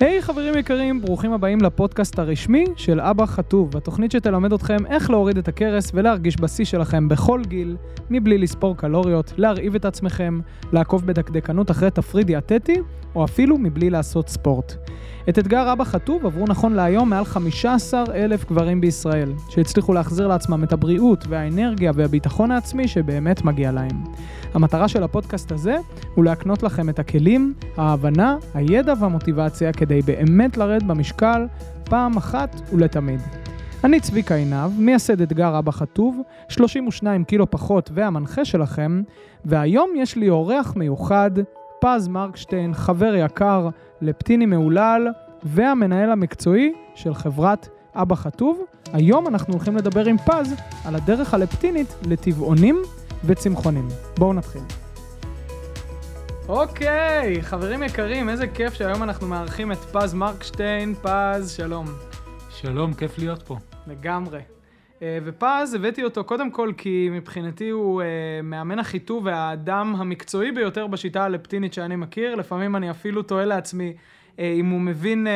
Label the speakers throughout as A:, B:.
A: היי hey, חברים יקרים, ברוכים הבאים לפודקאסט הרשמי של אבא חטוב, התוכנית שתלמד אתכם איך להוריד את הכרס ולהרגיש בשיא שלכם בכל גיל, מבלי לספור קלוריות, להרעיב את עצמכם, לעקוב בדקדקנות אחרי תפריט דיאטטי, או אפילו מבלי לעשות ספורט. את אתגר אבא חטוב עברו נכון להיום מעל 15 אלף גברים בישראל, שהצליחו להחזיר לעצמם את הבריאות והאנרגיה והביטחון העצמי שבאמת מגיע להם. המטרה של הפודקאסט הזה הוא להקנות לכם את הכלים, ההבנה, הידע והמוטיבציה כדי באמת לרד במשקל פעם אחת ולתמיד. אני צביקה עינב, מייסד אתגר אבא חטוב, 32 קילו פחות והמנחה שלכם, והיום יש לי אורח מיוחד, פז מרקשטיין, חבר יקר, לפטיני מהולל, והמנהל המקצועי של חברת אבא חטוב. היום אנחנו הולכים לדבר עם פז על הדרך הלפטינית לטבעונים וצמחונים. בואו נתחיל. אוקיי, חברים יקרים, איזה כיף שהיום אנחנו מארחים את פז מרקשטיין. פז, שלום.
B: שלום, כיף להיות פה.
A: לגמרי. אה, ופז, הבאתי אותו קודם כל כי מבחינתי הוא uh, מאמן החיטוב והאדם המקצועי ביותר בשיטה הלפטינית שאני מכיר. לפעמים אני אפילו תוהה לעצמי uh, אם הוא מבין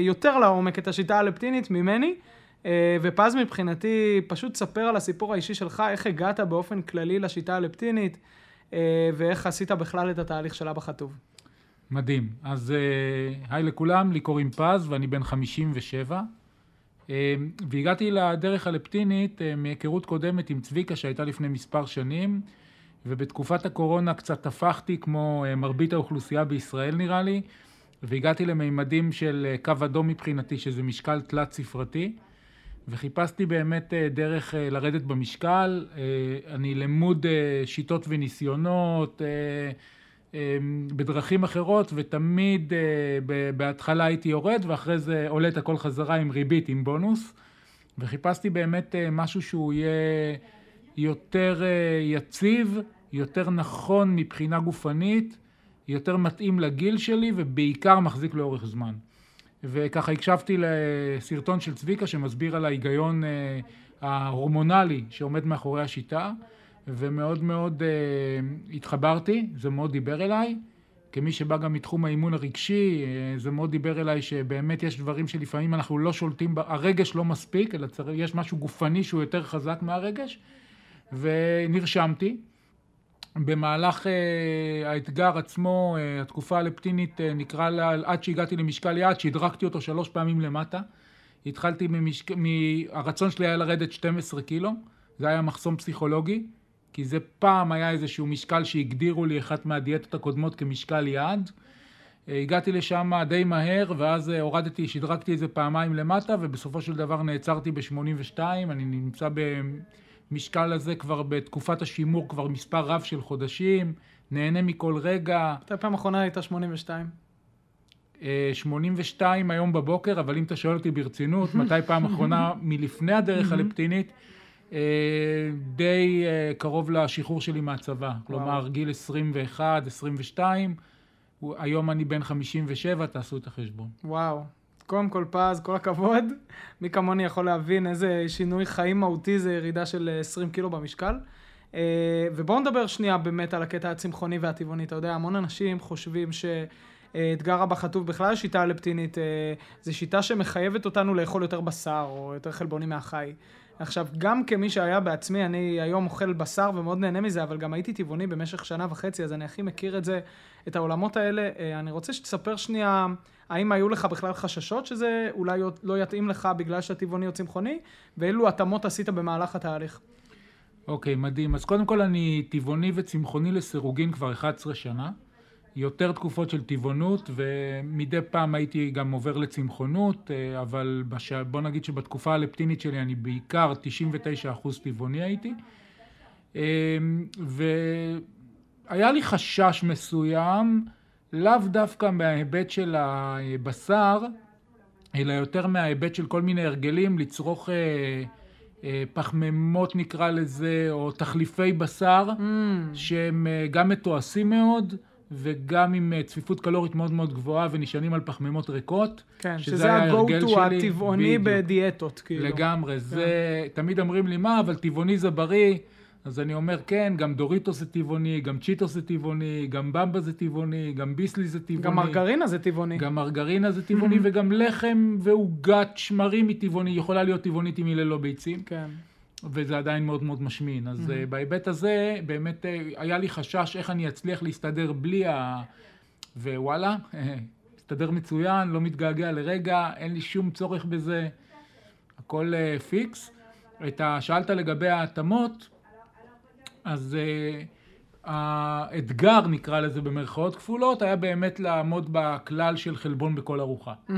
A: יותר לעומק את השיטה הלפטינית ממני. ופז מבחינתי, פשוט ספר על הסיפור האישי שלך, איך הגעת באופן כללי לשיטה הלפטינית, ואיך עשית בכלל את התהליך של אבא חטוב.
B: מדהים. אז uh, היי לכולם, לי קוראים פז ואני בן 57. אמ, והגעתי לדרך הלפטינית אה, מהיכרות קודמת עם צביקה שהייתה לפני מספר שנים, ובתקופת הקורונה קצת הפכתי כמו אה, מרבית האוכלוסייה בישראל נראה לי, והגעתי למימדים של אה, קו אדום מבחינתי, שזה משקל תלת ספרתי, וחיפשתי באמת דרך לרדת במשקל. אני למוד שיטות וניסיונות, בדרכים אחרות, ותמיד אה, בהתחלה הייתי יורד, ואחרי זה עולה את הכל חזרה עם ריבית, עם בונוס. וחיפשתי באמת אה, משהו שהוא יהיה יותר אה, יציב, יותר נכון מבחינה גופנית, יותר מתאים לגיל שלי, ובעיקר מחזיק לאורך זמן. וככה הקשבתי לסרטון של צביקה שמסביר על ההיגיון ההורמונלי שעומד מאחורי השיטה. ומאוד מאוד uh, התחברתי, זה מאוד דיבר אליי. כמי שבא גם מתחום האימון הרגשי, uh, זה מאוד דיבר אליי שבאמת יש דברים שלפעמים אנחנו לא שולטים, הרגש לא מספיק, אלא יש משהו גופני שהוא יותר חזק מהרגש, ונרשמתי. במהלך uh, האתגר עצמו, uh, התקופה הלפטינית, uh, נקרא לה, עד שהגעתי למשקל יעד, שהדרקתי אותו שלוש פעמים למטה. התחלתי ממשק... מהרצון שלי היה לרדת 12 קילו, זה היה מחסום פסיכולוגי. כי זה פעם היה איזשהו משקל שהגדירו לי אחת מהדיאטות הקודמות כמשקל יעד. אה, הגעתי לשם די מהר, ואז אה, הורדתי, שדרגתי איזה פעמיים למטה, ובסופו של דבר נעצרתי ב-82, אני נמצא במשקל הזה כבר בתקופת השימור כבר מספר רב של חודשים, נהנה מכל רגע.
A: מתי פעם אחרונה הייתה 82?
B: 82 אה, היום בבוקר, אבל אם אתה שואל אותי ברצינות, מתי פעם אחרונה מלפני הדרך הלפטינית, אה, די אה, קרוב לשחרור שלי מהצבא. כלומר, גיל 21, 22, היום אני בן 57, תעשו את החשבון.
A: וואו. קודם כל פז, כל הכבוד. מי כמוני יכול להבין איזה שינוי חיים מהותי זה ירידה של 20 קילו במשקל. אה, ובואו נדבר שנייה באמת על הקטע הצמחוני והטבעוני. אתה יודע, המון אנשים חושבים ש... אתגר הבא חטוב בכלל שיטה אלפטינית, זו שיטה שמחייבת אותנו לאכול יותר בשר או יותר חלבונים מהחי. עכשיו, גם כמי שהיה בעצמי, אני היום אוכל בשר ומאוד נהנה מזה, אבל גם הייתי טבעוני במשך שנה וחצי, אז אני הכי מכיר את זה, את העולמות האלה. אה, אני רוצה שתספר שנייה, האם היו לך בכלל חששות שזה אולי לא יתאים לך בגלל שאתה טבעוני או צמחוני, ואילו התאמות עשית במהלך התהליך?
B: אוקיי, okay, מדהים. אז קודם כל אני טבעוני וצמחוני לסירוגין כבר 11 שנה. יותר תקופות של טבעונות, ומדי פעם הייתי גם עובר לצמחונות, אה, אבל בש... בוא נגיד שבתקופה הלפטינית שלי אני בעיקר 99% טבעוני הייתי. אה, והיה לי חשש מסוים, לאו דווקא מההיבט של הבשר, אלא יותר מההיבט של כל מיני הרגלים לצרוך אה, פחמימות נקרא לזה, או תחליפי בשר, mm. שהם גם מתועשים מאוד. וגם עם אה, צפיפות קלורית מאוד מאוד גבוהה ונשענים על פחמימות ריקות.
A: כן, שזה ה-go-to הטבעוני בדיאטות, כאילו.
B: לגמרי, כן. זה, תמיד אומרים לי, מה, אבל טבעוני זה בריא. אז אני אומר, כן, גם דוריטוס זה טבעוני, גם צ'יטוס זה טבעוני, גם במבה זה טבעוני, גם ביסלי זה טבעוני.
A: גם מרגרינה זה טבעוני.
B: גם מרגרינה זה טבעוני, וגם לחם ועוגת שמרים היא טבעוני, יכולה להיות טבעונית אם היא ללא ביצים.
A: כן.
B: וזה עדיין מאוד מאוד משמין. אז mm-hmm. בהיבט הזה, באמת אה, היה לי חשש איך אני אצליח להסתדר בלי ה... ווואלה, הסתדר מצוין, לא מתגעגע לרגע, אין לי שום צורך בזה, הכל uh, פיקס. את ה... שאלת לגבי ההתאמות, אז uh, האתגר, נקרא לזה במרכאות כפולות, היה באמת לעמוד בכלל של חלבון בכל ארוחה. Mm-hmm.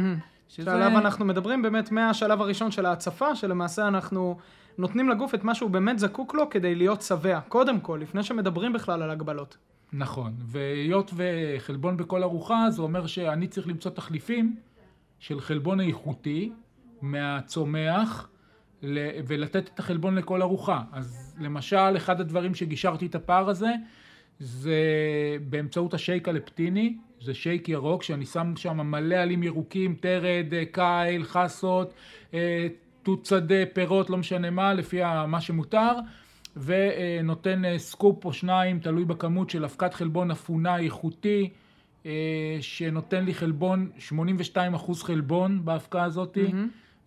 A: שזה... שעליו אנחנו מדברים באמת מהשלב הראשון של ההצפה, שלמעשה אנחנו נותנים לגוף את מה שהוא באמת זקוק לו כדי להיות שבע, קודם כל, לפני שמדברים בכלל על הגבלות.
B: נכון, והיות וחלבון בכל ארוחה, זה אומר שאני צריך למצוא תחליפים של חלבון איכותי מהצומח ולתת את החלבון לכל ארוחה. אז למשל, אחד הדברים שגישרתי את הפער הזה, זה באמצעות השייק הלפטיני, זה שייק ירוק שאני שם שם מלא עלים ירוקים, תרד, קייל, חסות, אה, תות שדה, פירות, לא משנה מה, לפי מה שמותר, ונותן אה, סקופ או שניים, תלוי בכמות של אבקת חלבון אפונה איכותי, אה, שנותן לי חלבון, 82% חלבון באבקה הזאת, mm-hmm.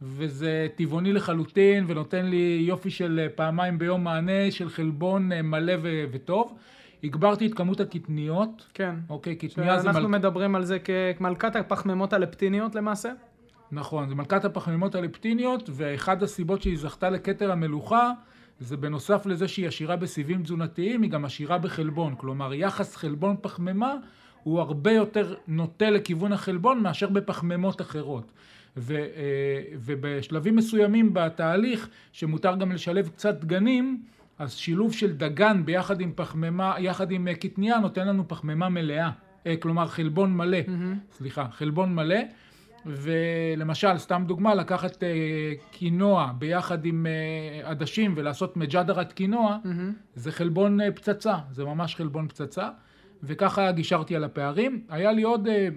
B: וזה טבעוני לחלוטין, ונותן לי יופי של אה, פעמיים ביום מענה של חלבון מלא ו- וטוב. הגברתי את כמות הקטניות.
A: כן.
B: אוקיי, קטניה זה...
A: אנחנו מל... מדברים על זה כמלכת הפחמימות הלפטיניות למעשה?
B: נכון, זה מלכת הפחמימות הלפטיניות, ואחד הסיבות שהיא זכתה לכתר המלוכה, זה בנוסף לזה שהיא עשירה בסיבים תזונתיים, היא גם עשירה בחלבון. כלומר, יחס חלבון פחמימה הוא הרבה יותר נוטה לכיוון החלבון מאשר בפחמימות אחרות. ו, אה, ובשלבים מסוימים בתהליך, שמותר גם לשלב קצת דגנים, אז שילוב של דגן ביחד עם פחמימה, יחד עם אה, קטניה, נותן לנו פחמימה מלאה. אה, כלומר, חלבון מלא. Mm-hmm. סליחה, חלבון מלא. ולמשל, סתם דוגמה, לקחת אה, קינוע ביחד עם אה, עדשים ולעשות מג'דרת קינוע, mm-hmm. זה חלבון אה, פצצה, זה ממש חלבון פצצה, וככה גישרתי על הפערים. היה לי עוד אה,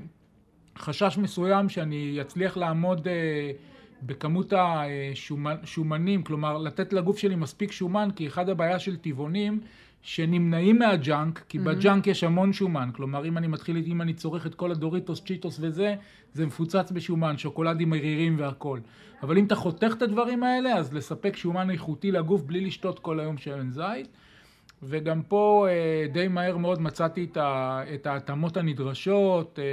B: חשש מסוים שאני אצליח לעמוד אה, בכמות השומנים, כלומר לתת לגוף שלי מספיק שומן, כי אחד הבעיה של טבעונים שנמנעים מה junk, כי mm-hmm. ב junk יש המון שומן. כלומר, אם אני מתחיל, אם אני צורך את כל הדוריטוס, צ'יטוס וזה, זה מפוצץ בשומן, שוקולדים מרירים והכל. אבל אם אתה חותך את הדברים האלה, אז לספק שומן איכותי לגוף בלי לשתות כל היום שמן זית. וגם פה אה, די מהר מאוד מצאתי את ההתאמות הנדרשות, אה,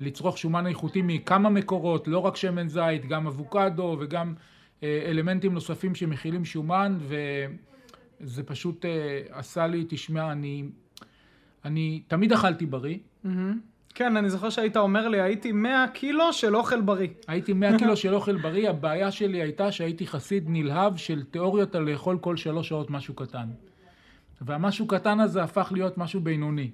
B: לצרוך שומן איכותי מכמה מקורות, לא רק שמן זית, גם אבוקדו וגם אה, אלמנטים נוספים שמכילים שומן, ו... זה פשוט אה, עשה לי, תשמע, אני, אני תמיד אכלתי בריא.
A: Mm-hmm. כן, אני זוכר שהיית אומר לי, הייתי 100 קילו של אוכל בריא.
B: הייתי 100 קילו של אוכל בריא, הבעיה שלי הייתה שהייתי חסיד נלהב של תיאוריות על לאכול כל שלוש שעות משהו קטן. והמשהו קטן הזה הפך להיות משהו בינוני.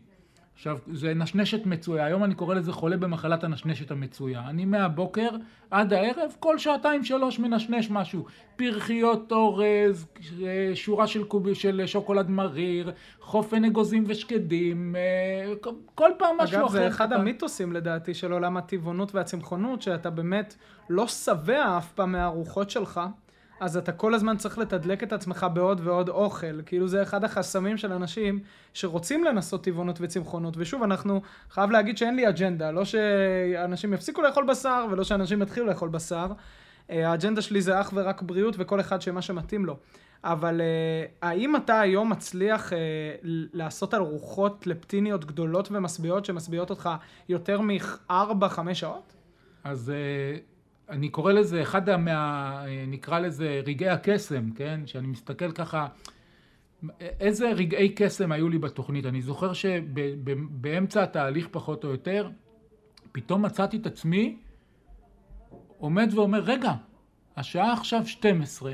B: עכשיו, זה נשנשת מצויה, היום אני קורא לזה חולה במחלת הנשנשת המצויה. אני מהבוקר עד הערב, כל שעתיים שלוש מנשנש משהו. פרחיות אורז, שורה של, קוב, של שוקולד מריר, חופן אגוזים ושקדים, אה, כל פעם משהו
A: אגב,
B: אחר.
A: אגב, זה אחד המיתוסים לדעתי של עולם הטבעונות והצמחונות, שאתה באמת לא שבע אף פעם מהארוחות שלך. אז אתה כל הזמן צריך לתדלק את עצמך בעוד ועוד אוכל. כאילו זה אחד החסמים של אנשים שרוצים לנסות טבעונות וצמחונות. ושוב, אנחנו, חייב להגיד שאין לי אג'נדה. לא שאנשים יפסיקו לאכול בשר, ולא שאנשים יתחילו לאכול בשר. אה, האג'נדה שלי זה אך ורק בריאות, וכל אחד שמה שמתאים לו. אבל uh, האם אתה היום מצליח uh, לעשות על רוחות לפטיניות גדולות ומשביעות, שמשביעות אותך יותר מ-4-5 שעות?
B: אז... אני קורא לזה אחד מה... נקרא לזה רגעי הקסם, כן? שאני מסתכל ככה, איזה רגעי קסם היו לי בתוכנית. אני זוכר שבאמצע התהליך פחות או יותר, פתאום מצאתי את עצמי עומד ואומר, רגע, השעה עכשיו 12,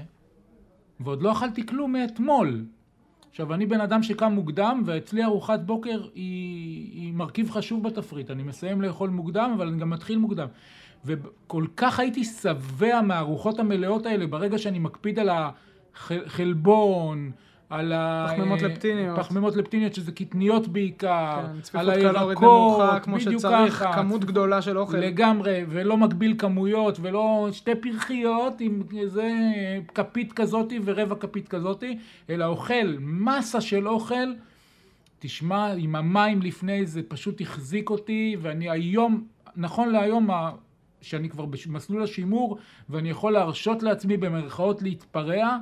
B: ועוד לא אכלתי כלום מאתמול. עכשיו, אני בן אדם שקם מוקדם, ואצלי ארוחת בוקר היא, היא מרכיב חשוב בתפריט. אני מסיים לאכול מוקדם, אבל אני גם מתחיל מוקדם. וכל כך הייתי שבע מהארוחות המלאות האלה ברגע שאני מקפיד על החלבון, על ה...
A: פחמימות
B: אה,
A: לפטיניות.
B: פחמימות לפטיניות, שזה קטניות בעיקר,
A: כן, צפיפות קלורית נמוכה כמו שצריך,
B: ככה.
A: כמות גדולה של אוכל.
B: לגמרי, ולא מגביל כמויות, ולא שתי פרחיות עם איזה כפית כזאתי ורבע כפית כזאתי, אלא אוכל מסה של אוכל. תשמע, עם המים לפני זה פשוט החזיק אותי, ואני היום, נכון להיום, שאני כבר במסלול השימור, ואני יכול להרשות לעצמי במרכאות להתפרע,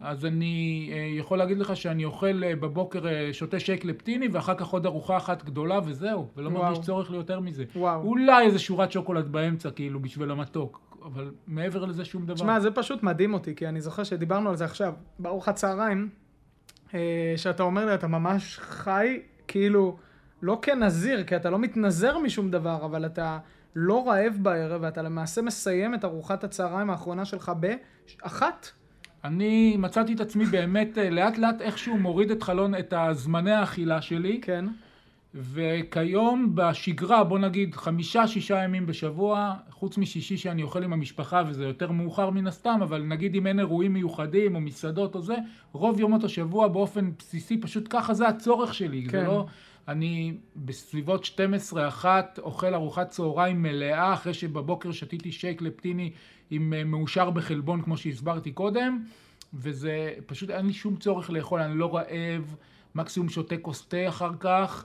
B: אז אני אה, יכול להגיד לך שאני אוכל אה, בבוקר, אה, שותה שייק לפטיני, ואחר כך עוד ארוחה אחת גדולה, וזהו, ולא
A: וואו.
B: מרגיש צורך ליותר מזה.
A: וואו.
B: אולי איזה שורת שוקולד באמצע, כאילו, בשביל המתוק, אבל מעבר לזה שום דבר.
A: תשמע, זה פשוט מדהים אותי, כי אני זוכר שדיברנו על זה עכשיו, בארוחת צהריים, שאתה אומר לי, אתה ממש חי, כאילו, לא כנזיר, כי אתה לא מתנזר משום דבר, אבל אתה לא רעב בערב, ואתה למעשה מסיים את ארוחת הצהריים האחרונה שלך באחת.
B: אני מצאתי את עצמי באמת אה, לאט לאט איכשהו מוריד את חלון, את הזמני האכילה שלי,
A: כן.
B: וכיום בשגרה, בוא נגיד חמישה, שישה ימים בשבוע, חוץ משישי שאני אוכל עם המשפחה, וזה יותר מאוחר מן הסתם, אבל נגיד אם אין אירועים מיוחדים או מסעדות או זה, רוב יומות השבוע באופן בסיסי, פשוט ככה זה הצורך שלי.
A: כן.
B: זה לא... אני בסביבות 12-1 אוכל ארוחת צהריים מלאה, אחרי שבבוקר שתיתי שייק לפטיני עם אה, מאושר בחלבון, כמו שהסברתי קודם, וזה פשוט, אין לי שום צורך לאכול, אני לא רעב, מקסימום שותה כוס תה אחר כך.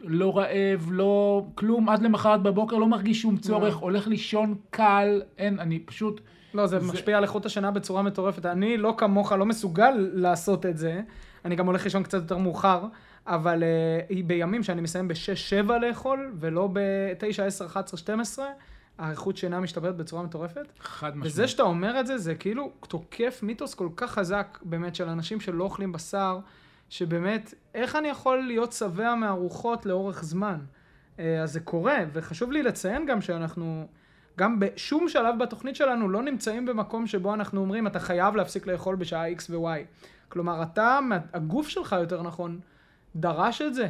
B: לא רעב, לא כלום, עד למחרת בבוקר לא מרגיש שום צורך,
A: וואו.
B: הולך לישון קל, אין, אני פשוט,
A: לא, זה,
B: זה-
A: משפיע על איכות השינה בצורה מטורפת. אני לא כמוך, לא מסוגל לעשות את זה. אני גם הולך לישון קצת יותר מאוחר, אבל uh, היא בימים שאני מסיים ב-6-7 לאכול, ולא ב-9, 10, 11, 12, האיכות שינה משתפרת בצורה מטורפת.
B: חד משמעית.
A: וזה שאתה אומר את זה, זה כאילו תוקף מיתוס כל כך חזק באמת של אנשים שלא אוכלים בשר, שבאמת, איך אני יכול להיות שבע מארוחות לאורך זמן? אה, אז זה קורה, וחשוב לי לציין גם שאנחנו, גם בשום שלב בתוכנית שלנו לא נמצאים במקום שבו אנחנו אומרים, אתה חייב להפסיק לאכול בשעה X ו-Y. כלומר, אתה, הגוף שלך יותר נכון, דרש את זה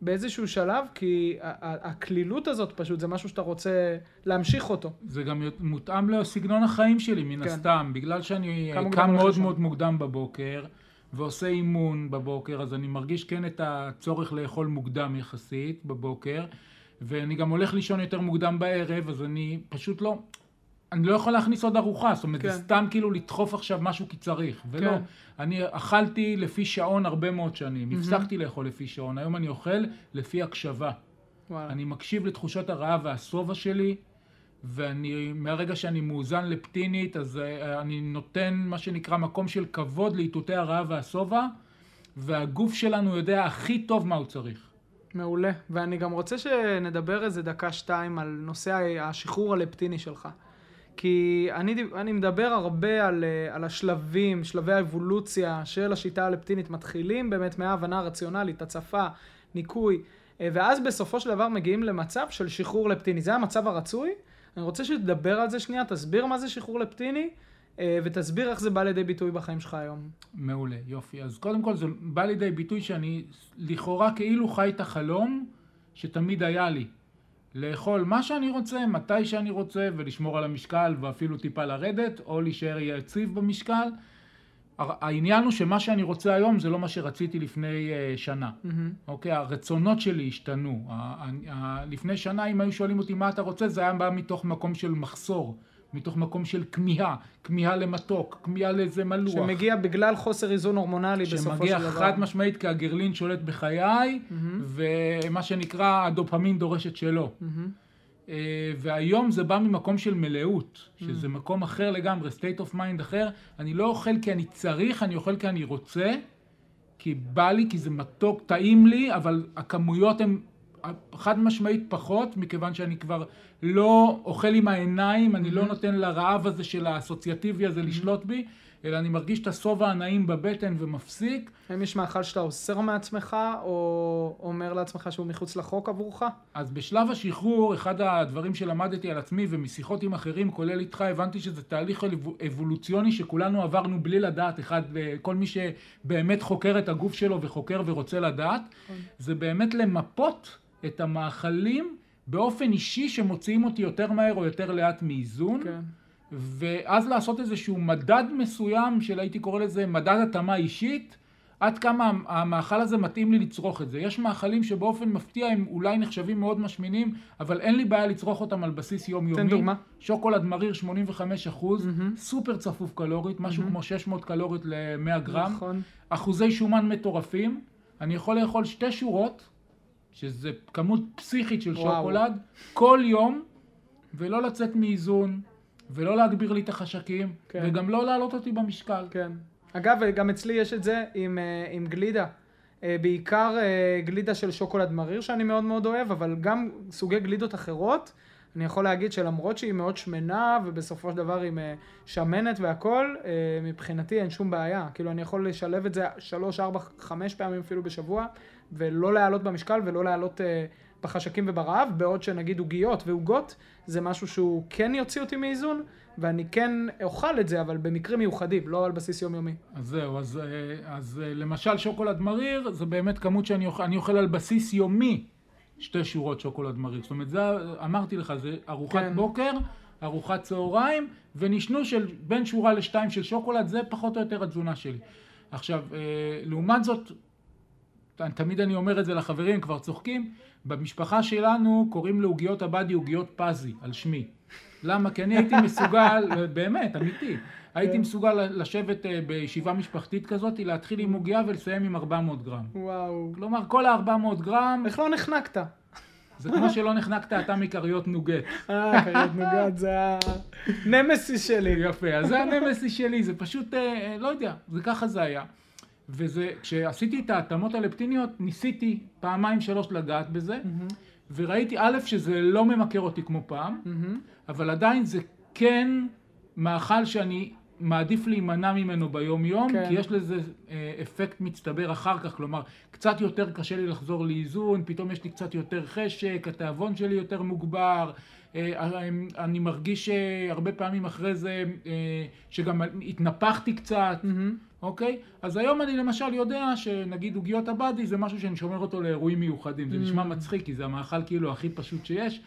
A: באיזשהו שלב, כי הקלילות הזאת פשוט זה משהו שאתה רוצה להמשיך אותו.
B: זה גם מותאם לסגנון החיים שלי, מן
A: כן.
B: הסתם. בגלל שאני קם מאוד? מאוד מוקדם בבוקר, ועושה אימון בבוקר, אז אני מרגיש כן את הצורך לאכול מוקדם יחסית בבוקר, ואני גם הולך לישון יותר מוקדם בערב, אז אני פשוט לא... אני לא יכול להכניס עוד ארוחה, זאת אומרת,
A: כן.
B: זה סתם כאילו לדחוף עכשיו משהו כי צריך, ולא.
A: כן.
B: אני אכלתי לפי שעון הרבה מאוד שנים, הפסקתי לאכול לפי שעון, היום אני אוכל לפי הקשבה.
A: וואלה.
B: אני מקשיב לתחושות הרעב והשובע שלי, ואני, מהרגע שאני מאוזן לפטינית, אז אה, אני נותן מה שנקרא מקום של כבוד לאיתותי הרעב והשובע, והגוף שלנו יודע הכי טוב מה הוא צריך.
A: מעולה. ואני גם רוצה שנדבר איזה דקה-שתיים על נושא השחרור הלפטיני שלך. כי אני, אני מדבר הרבה על, אה, על השלבים, שלבי האבולוציה של השיטה הלפטינית. מתחילים באמת מההבנה הרציונלית, הצפה, ניקוי, אה, ואז בסופו של דבר מגיעים למצב של שחרור לפטיני. זה המצב הרצוי. אני רוצה שתדבר על זה שנייה, תסביר מה זה שחרור לפטיני, אה, ותסביר איך זה בא לידי ביטוי בחיים שלך היום.
B: מעולה, יופי. אז קודם כל זה בא לידי ביטוי שאני לכאורה כאילו חי את החלום שתמיד היה לי. לאכול מה שאני רוצה, מתי שאני רוצה, ולשמור על המשקל ואפילו טיפה לרדת, או להישאר יציב במשקל. העניין הוא שמה שאני רוצה היום זה לא מה שרציתי לפני uh, שנה.
A: מהמם.
B: אוקיי, הרצונות שלי השתנו. ה- ה- ה- לפני שנה, אם היו שואלים אותי מה אתה רוצה, זה היה בא מתוך מקום של מחסור, מתוך מקום של כמיהה, כמיהה למתוק, כמיהה לאיזה מלוח.
A: שמגיע בגלל חוסר איזון הורמונלי בסופו של דבר.
B: שמגיע חד משמעית כי הגרלין שולט בחיי, ומה שנקרא הדופמין דורש את שלו. אה, והיום זה בא ממקום של מלאות, שזה מקום אחר לגמרי, state of mind אחר. אני לא אוכל כי אני צריך, אני אוכל כי אני רוצה, כי בא לי, כי זה מתוק, טעים לי, אבל הכמויות הן חד משמעית פחות, מכיוון שאני כבר לא אוכל עם העיניים, אני לא נותן לרעב הזה של האסוציאטיבי הזה לשלוט בי, אלא אני מרגיש את השובע הנעים בבטן ומפסיק.
A: האם יש מאכל שאתה אוסר מעצמך, או אומר לעצמך שהוא מחוץ לחוק עבורך?
B: אז בשלב השחרור, אחד הדברים שלמדתי על עצמי ומשיחות עם אחרים, כולל איתך, הבנתי שזה תהליך אבו- אבולוציוני שכולנו עברנו בלי לדעת, אחד, כל מי שבאמת חוקר את הגוף שלו וחוקר ורוצה לדעת, זה באמת למפות את המאכלים באופן אישי שמוציאים אותי יותר מהר או יותר לאט מאיזון.
A: כן.
B: ואז לעשות איזשהו מדד מסוים של הייתי קורא לזה מדד התאמה אישית, עד כמה המאכל הזה מתאים לי לצרוך את זה. יש מאכלים שבאופן מפתיע הם אולי נחשבים מאוד משמינים, אבל אין לי בעיה לצרוך אותם על בסיס יומיומי.
A: תן דוגמה.
B: שוקולד מריר 85 אחוז,
A: מהמם.
B: סופר צפוף קלורית, משהו
A: מהמם.
B: כמו 600 קלורית ל-100 גרם.
A: נכון.
B: אחוזי שומן מטורפים, אני יכול לאכול שתי שורות, שזה כמות פסיכית של
A: וואו.
B: שוקולד, כל יום, ולא לצאת מאיזון, ולא להגביר לי את החשקים,
A: כן.
B: וגם לא להעלות אותי במשקל.
A: כן. אגב, גם אצלי יש את זה עם, אה, עם גלידה. אה, בעיקר אה, גלידה של שוקולד מריר שאני מאוד מאוד אוהב, אבל גם סוגי גלידות אחרות. אני יכול להגיד שלמרות שהיא מאוד שמנה, ובסופו של דבר היא שמנת והכול, מבחינתי אין שום בעיה. כאילו, אני יכול לשלב את זה שלוש, ארבע, חמש פעמים אפילו בשבוע, ולא לעלות במשקל ולא לעלות אה, בחשקים וברעב, בעוד שנגיד עוגיות ועוגות, זה משהו שהוא כן יוציא אותי מאיזון, ואני כן אוכל את זה, אבל במקרים מיוחדים, לא על בסיס יומיומי.
B: אז זהו, אז, אה, אז אה, למשל שוקולד מריר, זה באמת כמות שאני אוכל, אני אוכל על בסיס יומי שתי שורות שוקולד מריר. זאת אומרת, זה, אמרתי לך, זה ארוחת
A: כן.
B: כן. בוקר, ארוחת צהריים, ונשנו של בין שורה לשתיים של שוקולד, זה פחות או יותר התזונה שלי. עכשיו, אה, לעומת זאת, תמיד אני אומר את זה לחברים, כבר צוחקים, במשפחה שלנו קוראים לעוגיות הבאדי עוגיות פזי, על שמי. למה? כי אני הייתי מסוגל, באמת, אמיתי, הייתי
A: כן.
B: מסוגל לשבת אה, בישיבה משפחתית כזאת, להתחיל עם עוגיה ולסיים עם 400 גרם.
A: וואו.
B: כלומר, כל ה-400 גרם,
A: איך לא נחנקת?
B: זה כמו שלא נחנקת אתה מכריות נוגט.
A: אה, כריות נוגת, זה הנמסיס שלי.
B: יפה, אז זה הנמסי שלי, זה פשוט, אה, אה, לא יודע, זה ככה זה היה. וזה, כשעשיתי את ההתאמות הלפטיניות, ניסיתי פעמיים שלוש לגעת בזה, וראיתי א', שזה לא ממכר אותי כמו פעם,
A: מהמם.
B: אבל עדיין זה כן מאכל שאני מעדיף להימנע ממנו ביום יום,
A: כן.
B: כי יש לזה אה, אפקט מצטבר אחר כך, כלומר, קצת יותר קשה לי לחזור לאיזון, פתאום יש לי קצת יותר חשק, התיאבון שלי יותר מוגבר, אני מרגיש אה, הרבה פעמים אחרי זה אה, שגם התנפחתי קצת,
A: מהמם.
B: אוקיי? אז היום אני למשל יודע שנגיד עוגיות הבאדי זה משהו שאני שומר אותו לאירועים מיוחדים. זה נשמע
A: Mm.
B: מצחיק כי זה המאכל כאילו הכי פשוט שיש,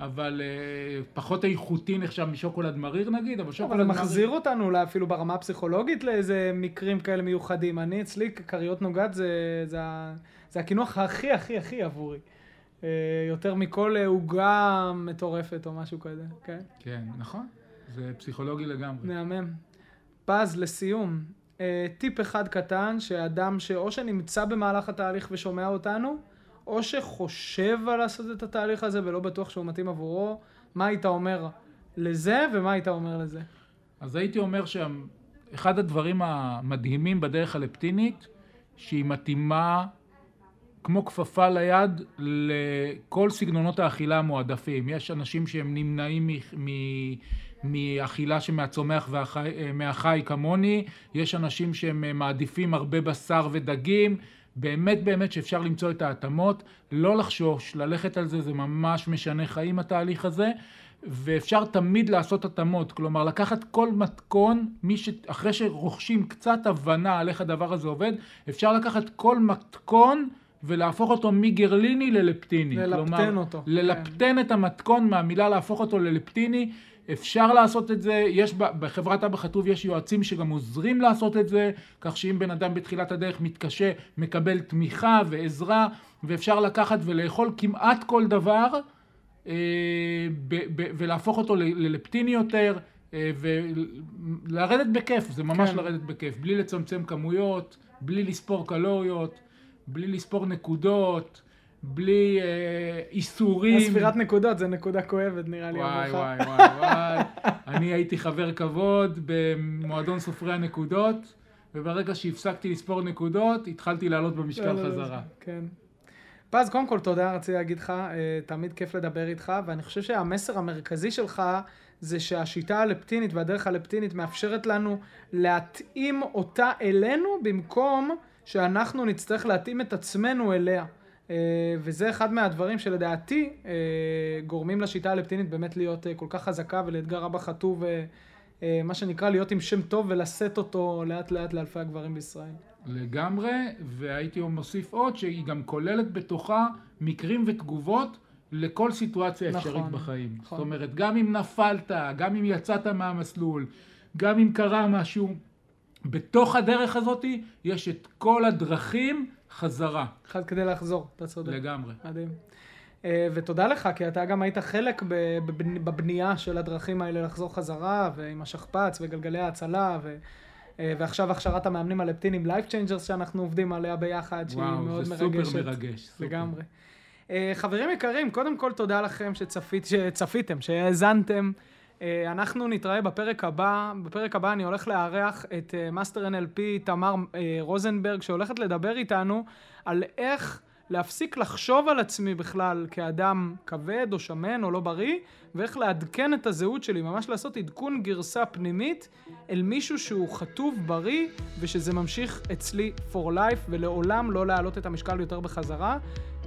B: אבל אה, פחות איכותי נחשב משוקולד מריר נגיד, אבל שוקולד
A: אבל
B: מריר...
A: זה מחזיר אותנו אולי אפילו ברמה הפסיכולוגית לאיזה מקרים כאלה מיוחדים. אני אצלי, כריות נוגת זה, זה, זה הקינוח הכי הכי הכי עבורי. אה, יותר מכל אה, עוגה מטורפת או משהו כזה, כן?
B: כן, נכון. זה פסיכולוגי לגמרי.
A: מהמם. פז, לסיום, אה, טיפ אחד קטן שאדם שאו שנמצא במהלך התהליך ושומע אותנו, או שחושב על לעשות את התהליך הזה ולא בטוח שהוא מתאים עבורו, מה היית אומר לזה ומה היית אומר לזה?
B: אז הייתי אומר שאחד הדברים המדהימים בדרך הלפטינית, שהיא מתאימה כמו כפפה ליד לכל סגנונות האכילה המועדפים. יש אנשים שהם נמנעים מאכילה שמהצומח והחי, מהחי כמוני, יש אנשים שהם מעדיפים הרבה בשר ודגים, באמת באמת שאפשר למצוא את ההתאמות, לא לחשוש, ללכת על זה, זה ממש משנה חיים התהליך הזה. ואפשר תמיד לעשות התאמות, כלומר לקחת כל מתכון, ש... אחרי שרוכשים קצת הבנה על איך הדבר הזה עובד, אפשר לקחת כל מתכון ולהפוך אותו מגרליני ללפטיני.
A: ללפטן
B: כלומר,
A: אותו, כן.
B: ללפטן את המתכון מהמילה להפוך אותו ללפטיני. אפשר לעשות את זה, יש בחברת אבא חטוב יש יועצים שגם עוזרים לעשות את זה, כך שאם בן אדם בתחילת הדרך מתקשה, מקבל תמיכה ועזרה, ואפשר לקחת ולאכול כמעט כל דבר, אה, ב- ב- ולהפוך אותו ללפטיני יותר, אה, ולרדת בכיף, זה ממש
A: כן.
B: לרדת בכיף, בלי לצמצם כמויות, בלי לספור קלוריות, בלי לספור נקודות, בלי אה, איסורים.
A: ספירת נקודות, זה נקודה כואבת נראה לי
B: וואי. וואי וואי וואי. אני הייתי חבר כבוד במועדון סופרי הנקודות, וברגע שהפסקתי לספור נקודות, התחלתי לעלות במשקל
A: לא, לא, לא,
B: חזרה.
A: כן. פז, קודם כל תודה, רציתי להגיד לך, אה, תמיד כיף לדבר איתך, ואני חושב שהמסר המרכזי שלך זה שהשיטה הלפטינית והדרך הלפטינית מאפשרת לנו להתאים אותה אלינו, במקום שאנחנו נצטרך להתאים את עצמנו אליה. אה, וזה אחד מהדברים שלדעתי אה, גורמים לשיטה הלפטינית באמת להיות אה, כל כך חזקה ולאתגר אבא חטוב, מה שנקרא להיות עם שם טוב ולשאת אותו לאט לאט לאלפי הגברים בישראל.
B: לגמרי, והייתי מוסיף עוד שהיא גם כוללת בתוכה מקרים ותגובות לכל סיטואציה
A: נכון,
B: אפשרית בחיים.
A: נכון.
B: זאת אומרת, גם אם נפלת, גם אם יצאת מהמסלול, גם אם קרה משהו, בתוך הדרך הזאת יש את כל הדרכים חזרה.
A: אחד כדי לחזור, אתה צודק.
B: לגמרי.
A: מדהים. אה, ותודה לך, כי אתה גם היית חלק בבנ- בבנייה של הדרכים האלה לחזור חזרה, ועם השכפ"ץ וגלגלי ההצלה, ו... אה, ועכשיו הכשרת המאמנים הלפטינים Life Changers שאנחנו עובדים עליה ביחד, שהיא
B: וואו,
A: מאוד
B: זה
A: מרגשת.
B: סופר מרגש. סופר.
A: לגמרי. אה, חברים יקרים, קודם כל תודה לכם שצפית, שצפיתם, שהאזנתם. אה, אנחנו נתראה בפרק הבא. בפרק הבא אני הולך לארח את אה, master NLP תמר אה, רוזנברג, שהולכת לדבר איתנו על איך להפסיק לחשוב על עצמי בכלל כאדם כבד או שמן או לא בריא, ואיך לעדכן את הזהות שלי, ממש לעשות עדכון גרסה פנימית אל מישהו שהוא חטוב, בריא, ושזה ממשיך אצלי for life, ולעולם לא להעלות את המשקל יותר בחזרה.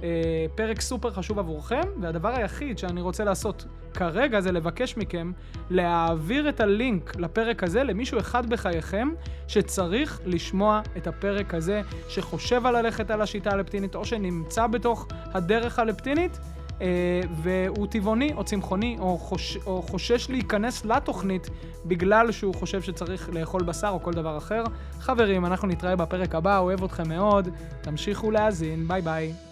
A: אה, פרק סופר חשוב עבורכם, והדבר היחיד שאני רוצה לעשות כרגע זה לבקש מכם להעביר את הלינק לפרק הזה למישהו אחד בחייכם שצריך לשמוע את הפרק הזה, שחושב על ללכת על השיטה הלפטינית או שנמצא בתוך הדרך הלפטינית. אה, והוא טבעוני או צמחוני או, חוש, או חושש להיכנס לתוכנית בגלל שהוא חושב שצריך לאכול בשר או כל דבר אחר. חברים, אנחנו נתראה בפרק הבא, אוהב אתכם מאוד, תמשיכו להאזין, ביי ביי.